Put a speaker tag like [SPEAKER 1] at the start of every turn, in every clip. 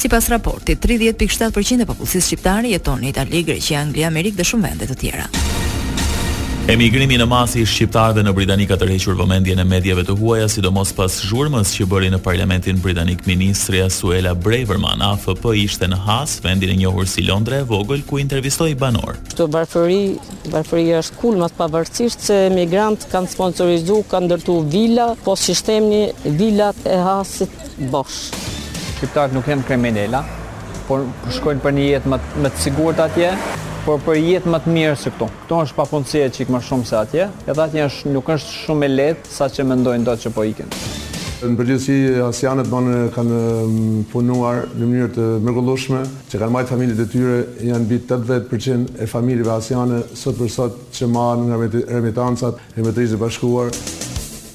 [SPEAKER 1] Sipas raportit, tridhjetë pikë shtatë për qind e popullsisë
[SPEAKER 2] shqiptare jeton në Itali, Greqi, Angli, Amerikë dhe shumë vende të tjera.
[SPEAKER 1] Emigrimi në masë i shqiptarëve në Britani ka tërhequr vëmendjen e mediave të huaja, sidomos pas zhurmës që bëri në parlamentin britanik ministrja Suella Braverman. AFP ishte në Has, vendin e njohur si Londra e vogël, ku intervistoi banorë.
[SPEAKER 3] Kështu varfëri, varfëria është kulm pavarësisht se emigrantët kanë sponsorizu, kanë ndërtu vila, po siç themi vilat e Hasit bosh.
[SPEAKER 4] Shqiptarët nuk janë kriminela, por shkojnë për një jetë më më të sigurt atje, por për jetë më të mirë se këtu. Këtu është papunësia çik më shumë se atje, edhe atje është nuk është shumë e lehtë sa që mendojnë do që po ikin.
[SPEAKER 5] Në përgjithësi hasjanët banë kanë punuar në mënyrë të mrekullueshme, që kanë mbajt familjet e tyre, janë mbi tetëdhjetë për qind e familjeve hasjane sot për sot që mbahen nga remitancat. Në Mbretëri të Bashkuar.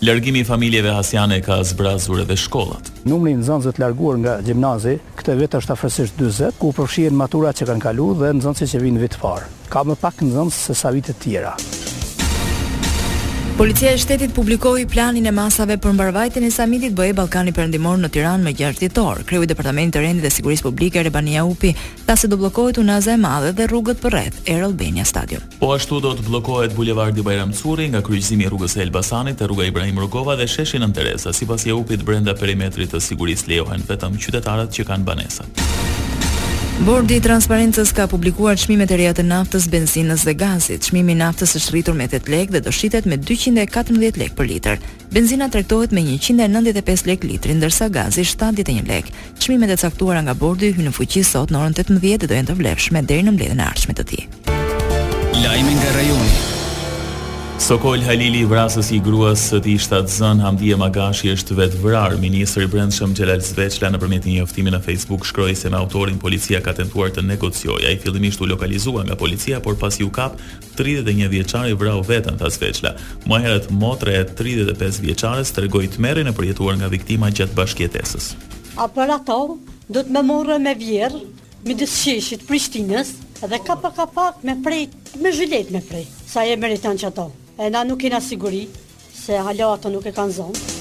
[SPEAKER 1] Largimi i familjeve hasjane ka zbrazur edhe shkollat.
[SPEAKER 6] Numri i nxënësve të larguar nga gjimnazi këtë vit është afërsisht dyzet, ku përfshihen maturat që kanë kalu dhe nxënësit që vijnë vit të parë. Ka më pak nxënës se sa vite të tjera.
[SPEAKER 2] Policia e Shtetit publikoi planin e masave për mbarëvajtjen e samitit BE Ballkani Perëndimor në Tiranë më 6 dhjetor. Kreu i Departamentit të Rendit dhe Sigurisë Publike Rebani Jaupi tha se do bllokohet Unaza e Madhe dhe rrugët përreth Air Albania Stadium.
[SPEAKER 1] Po ashtu do të bllokohet bulevardi Bajram Curri nga kryqëzimi i rrugës së Elbasanit te rruga Ibrahim Rugova dhe sheshi Nënë Tereza. Sipas Jaupit brenda perimetrit të sigurisë lejohen vetëm qytetarët që kanë banesat.
[SPEAKER 2] Bordi i Transparencës ka publikuar çmimet e reja të naftës, benzinës dhe gazit. Çmimi i naftës është rritur me 8 lekë dhe do shitet me 214 lekë për litër. Benzina tregtohet me 195 lekë litri, ndërsa gazi 71 lekë. Çmimet e caktuara nga Bordi hyjnë në fuqi sot në orën tetëmbëdhjetë dhe do jenë të vlefshme deri në mbledhjen e ardhshme të tij.
[SPEAKER 7] Lajme nga rajoni.
[SPEAKER 1] Sokol Halili, vrasësi i gruas së tij shtatzënë Hamdie Magashi është vetëvrarë. Ministri i Brendshëm Xhelal Sveçla nëpërmjet një njoftimi në Facebook shkroi se me autorin policia ka tentuar të negociojë. Ai fillimisht u lokalizua nga policia, por pasi u kap, Tridhjetë e një vjeçari vrau veten, tha Sveçla. Më herët, motra e tridhjetë e pesë vjeçares tregoi tmerrin e përjetuar nga viktima gjatë bashkëjetesës.
[SPEAKER 8] A për ato, do të me marrë me vjerrë, midis sheshit t'Prishtinës, dhe ka pak ka pak me pre, me zhiletë me pre, sa e meriton qato. E na nuk kena siguri, Se hala ato nuk e kanë zonë.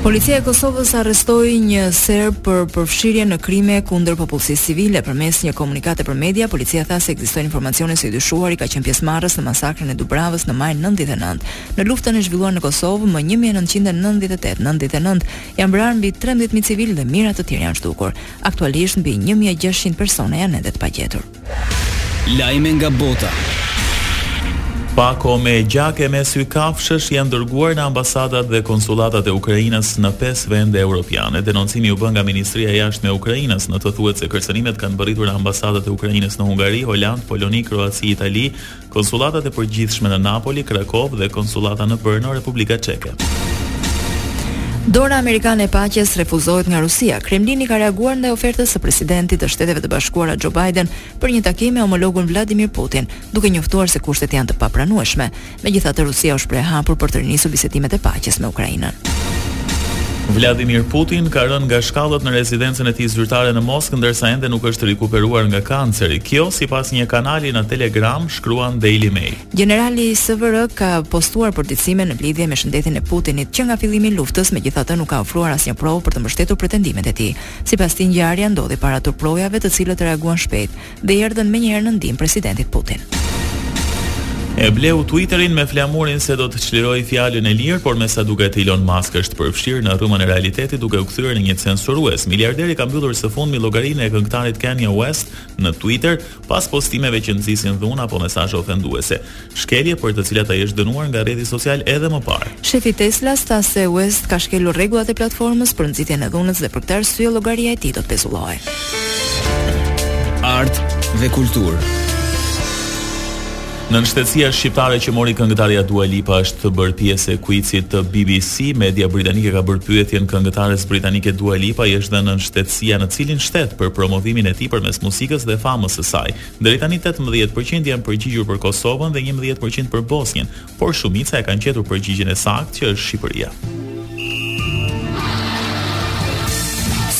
[SPEAKER 2] Policia e Kosovës arrestoi një serb për përfshirje në krime kundër popullsisë civile. Përmes një komunikate për media, policia tha se ekzistojnë informacione se i dyshuari ka qenë pjesëmarrës në masakrën e Dubravës në maj 99. Në luftën e zhvilluar në Kosovë më 1998, 99 janë vrarë mbi 13000 civilë dhe mijëra të tjerë janë zhdukur. Aktualisht mbi 1600 persona janë ende të pagjetur.
[SPEAKER 7] Lajme nga bota.
[SPEAKER 1] Pako me gjak e me sy kafshësh janë dërguar në ambasadat dhe konsullatat e Ukrainës në pesë vende europiane. Denoncimi u bë nga Ministria e Jashtme e Ukrainës. Në të thuhet se kërcënimet kanë mbërritur në ambasadat e Ukrainës në Hungari, Holandë, Poloni, Kroaci, Itali Konsullatat e përgjithshme në Napoli, Krakovë dhe konsullata në Brno, Republika Çeke.
[SPEAKER 2] Dora amerikane e paqes refuzohet nga Rusia. Kremlini ka reaguar ndaj ofertës së presidentit të Shteteve të Bashkuara Joe Biden për një takim me homologun Vladimir Putin, duke njoftuar se kushtet janë të papranueshme. Megjithatë, Rusia u shpreh e hapur për të rinisur bisedimet e paqes me Ukrainën.
[SPEAKER 1] Vladimir Putin ka rënë nga shkallët në rezidencën e tij zyrtare në Moskë, ndërsa ende nuk është rikuperuar nga kanceri. Kjo sipas një kanali në Telegram, shkruan Daily Mail.
[SPEAKER 2] Gjenerali SVR ka postuar përditësime në lidhje me shëndetin e Putinit që nga fillimi i luftës, megjithatë nuk ka ofruar asnjë provë për të mbështetur pretendimet e tij. Sipas tij, ngjarja ndodhi para truprojave të cilët reaguan shpejt, dhe i erdhën menjëherë në ndihmë presidentit Putin.
[SPEAKER 1] E bleu Twitterin me flamurin se do të çlirojë fjalën e lirë, por me sa duket Elon Musk është përfshirë në rrymën e realitetit duke u kthyer në një censurues. Miliarderi ka mbyllur së fundmi llogarinë e këngëtarit Kanye West në Twitter pas postimeve që nxisin dhunë apo mesazhe ofenduese. shkelje për të cilat ai është dënuar nga rrjeti social edhe më parë.
[SPEAKER 2] Shefi i Tesla-s tha se West ka shkelur rregullat e platformës për nxitjen e dhunës dhe për këtë arsye llogaria e tij do të pezullohej.
[SPEAKER 7] Art dhe kulturë.
[SPEAKER 1] Nënshtetësia shqiptare që mori këngëtarja Dua Lipa është bërë pjesë e kuicit të BBC. Media britanike ka bërë pyetjen këngëtares britanike Dua Lipa i është dhënë nënshtetësia në cilin shtet për promovimin e tij përmes muzikës dhe famës së saj. Deri tani tetëmbëdhjetë për qind janë përgjigjur për Kosovën dhe njëmbëdhjetë për qind për Bosnjën, por shumica e kanë gjetur përgjigjen e saktë që është Shqipëria.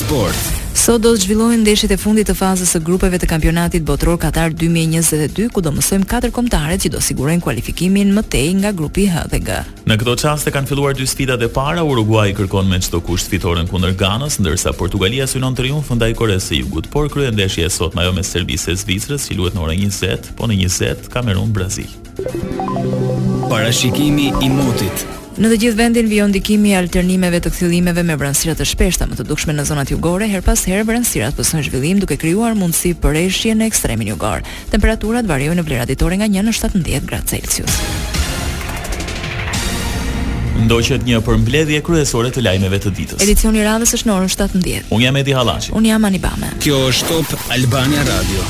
[SPEAKER 7] Sport.
[SPEAKER 2] Sot do të zhvillohen ndeshjet e fundit të fazës së grupeve të kampionatit botëror Katar 2022, ku do mësojmë katër kombëtaret që do sigurojnë kualifikimin më tej nga grupi H dhe G.
[SPEAKER 1] Në këto çaste kanë filluar dy sfidat e para, Uruguaji kërkon me çdo kusht fitoren kundër Ganës, ndërsa Portugalia synon triumf ndaj Koresë së Jugut. Por kryendeshja e sotme ajo mes Serbisë e Zvicrës që luhet në orën njëzet, po në njëzet, Kamerun, Brazil.
[SPEAKER 7] Parashikimi i motit.
[SPEAKER 2] Në të gjithë vendin vijon ndikimi i alternimeve të kthjellimeve me vranësira të shpeshta, më të dukshme në zonat jugore, herë pas herë vranësirat pësojnë zhvillim duke krijuar mundësi për reshje në ekstremin jugor. Temperaturat variojnë në vlera ditore nga një në shtatëmbëdhjetë gradë Celsius.
[SPEAKER 1] Ndoqët një përmbledhje kryesore të lajmeve të ditës.
[SPEAKER 2] Edicioni i radhës është në orën 17.
[SPEAKER 1] Unë jam Edi Hallaçi.
[SPEAKER 2] Unë jam Ani Bame.
[SPEAKER 7] Kjo është Top Albania Radio.